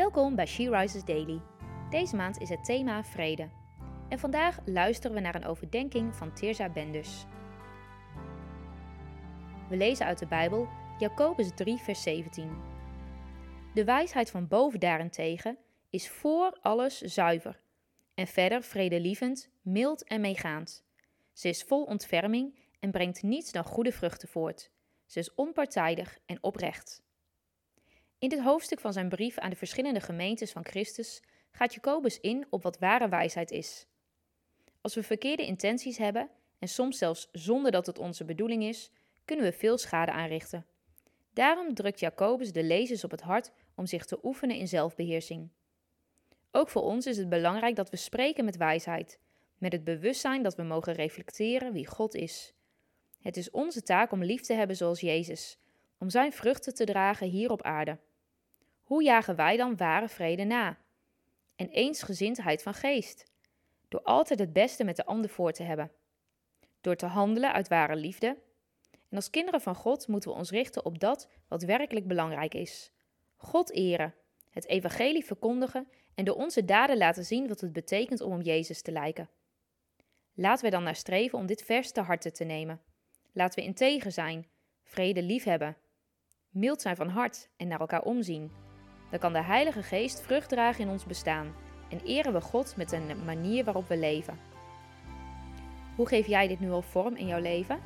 Welkom bij She Rises Daily. Deze maand is het thema vrede. En vandaag luisteren we naar een overdenking van Teerza Benders. We lezen uit de Bijbel Jacobus 3, vers 17. De wijsheid van boven daarentegen is voor alles zuiver en verder vredelievend, mild en meegaand. Ze is vol ontferming en brengt niets dan goede vruchten voort. Ze is onpartijdig en oprecht. In dit hoofdstuk van zijn brief aan de verschillende gemeentes van Christus gaat Jacobus in op wat ware wijsheid is. Als we verkeerde intenties hebben, en soms zelfs zonder dat het onze bedoeling is, kunnen we veel schade aanrichten. Daarom drukt Jacobus de lezers op het hart om zich te oefenen in zelfbeheersing. Ook voor ons is het belangrijk dat we spreken met wijsheid, met het bewustzijn dat we mogen reflecteren wie God is. Het is onze taak om lief te hebben zoals Jezus, om Zijn vruchten te dragen hier op aarde. Hoe jagen wij dan ware vrede na? En eensgezindheid van geest. Door altijd het beste met de ander voor te hebben. Door te handelen uit ware liefde. En als kinderen van God moeten we ons richten op dat wat werkelijk belangrijk is. God eren, het evangelie verkondigen en door onze daden laten zien wat het betekent om op Jezus te lijken. Laten we dan naar streven om dit vers te harte te nemen. Laten we integer zijn, vrede liefhebben, mild zijn van hart en naar elkaar omzien dan kan de Heilige Geest vrucht dragen in ons bestaan en eren we God met de manier waarop we leven. Hoe geef jij dit nu al vorm in jouw leven?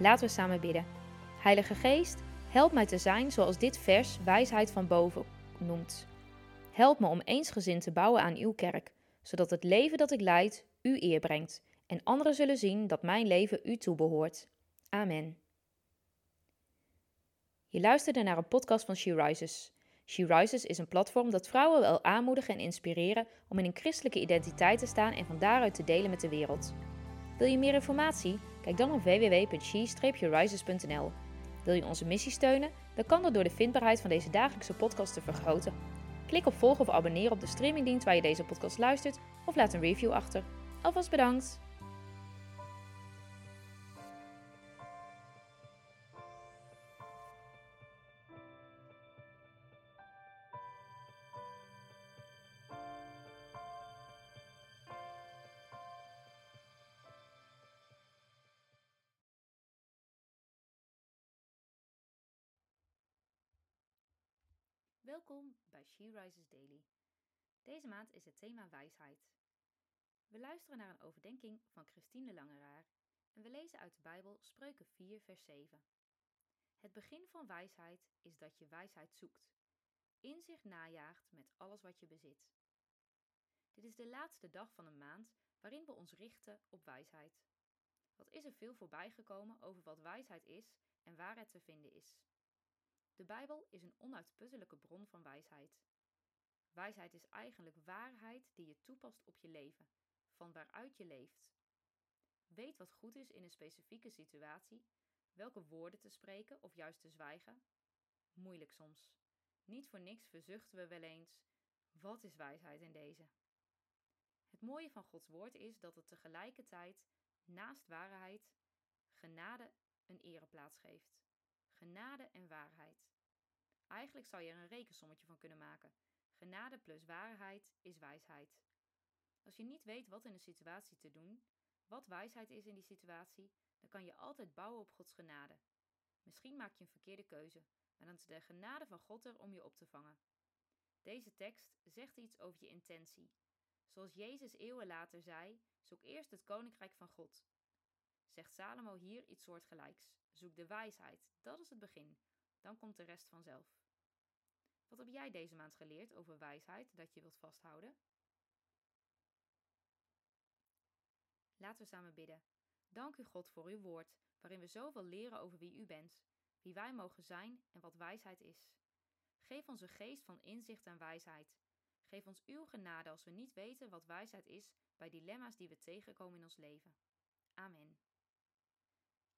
Laten we samen bidden. Heilige Geest, help mij te zijn zoals dit vers wijsheid van boven noemt. Help me om eensgezind te bouwen aan uw kerk, zodat het leven dat ik leid u eer brengt en anderen zullen zien dat mijn leven u toebehoort. Amen. Je luisterde naar een podcast van She Rises. She Rises is een platform dat vrouwen wil aanmoedigen en inspireren om in een christelijke identiteit te staan en van daaruit te delen met de wereld. Wil je meer informatie? Kijk dan op www.she-rises.nl. Wil je onze missie steunen? Dan kan dat door de vindbaarheid van deze dagelijkse podcast te vergroten. Klik op volgen of abonneren op de streamingdienst waar je deze podcast luistert of laat een review achter. Alvast bedankt! Welkom bij She Rises Daily. Deze maand is het thema wijsheid. We luisteren naar een overdenking van Christine Langeraar en we lezen uit de Bijbel Spreuken 4, vers 7. Het begin van wijsheid is dat je wijsheid zoekt, inzicht najaagt met alles wat je bezit. Dit is de laatste dag van een maand waarin we ons richten op wijsheid. Wat is er veel voorbij gekomen over wat wijsheid is en waar het te vinden is? De Bijbel is een onuitputtelijke bron van wijsheid. Wijsheid is eigenlijk waarheid die je toepast op je leven, van waaruit je leeft. Weet wat goed is in een specifieke situatie, welke woorden te spreken of juist te zwijgen. Moeilijk soms. Niet voor niks verzuchten we wel eens: wat is wijsheid in deze? Het mooie van Gods woord is dat het tegelijkertijd naast waarheid genade een ereplaats geeft. Genade en waarheid. Eigenlijk zou je er een rekensommetje van kunnen maken. Genade plus waarheid is wijsheid. Als je niet weet wat in een situatie te doen, wat wijsheid is in die situatie, dan kan je altijd bouwen op Gods genade. Misschien maak je een verkeerde keuze, maar dan is de genade van God er om je op te vangen. Deze tekst zegt iets over je intentie. Zoals Jezus eeuwen later zei: zoek eerst het koninkrijk van God. Zegt Salomo hier iets soortgelijks. Zoek de wijsheid, dat is het begin. Dan komt de rest vanzelf. Wat heb jij deze maand geleerd over wijsheid dat je wilt vasthouden? Laten we samen bidden. Dank u God voor uw woord, waarin we zoveel leren over wie u bent, wie wij mogen zijn en wat wijsheid is. Geef ons een geest van inzicht en wijsheid. Geef ons uw genade als we niet weten wat wijsheid is bij dilemma's die we tegenkomen in ons leven. Amen.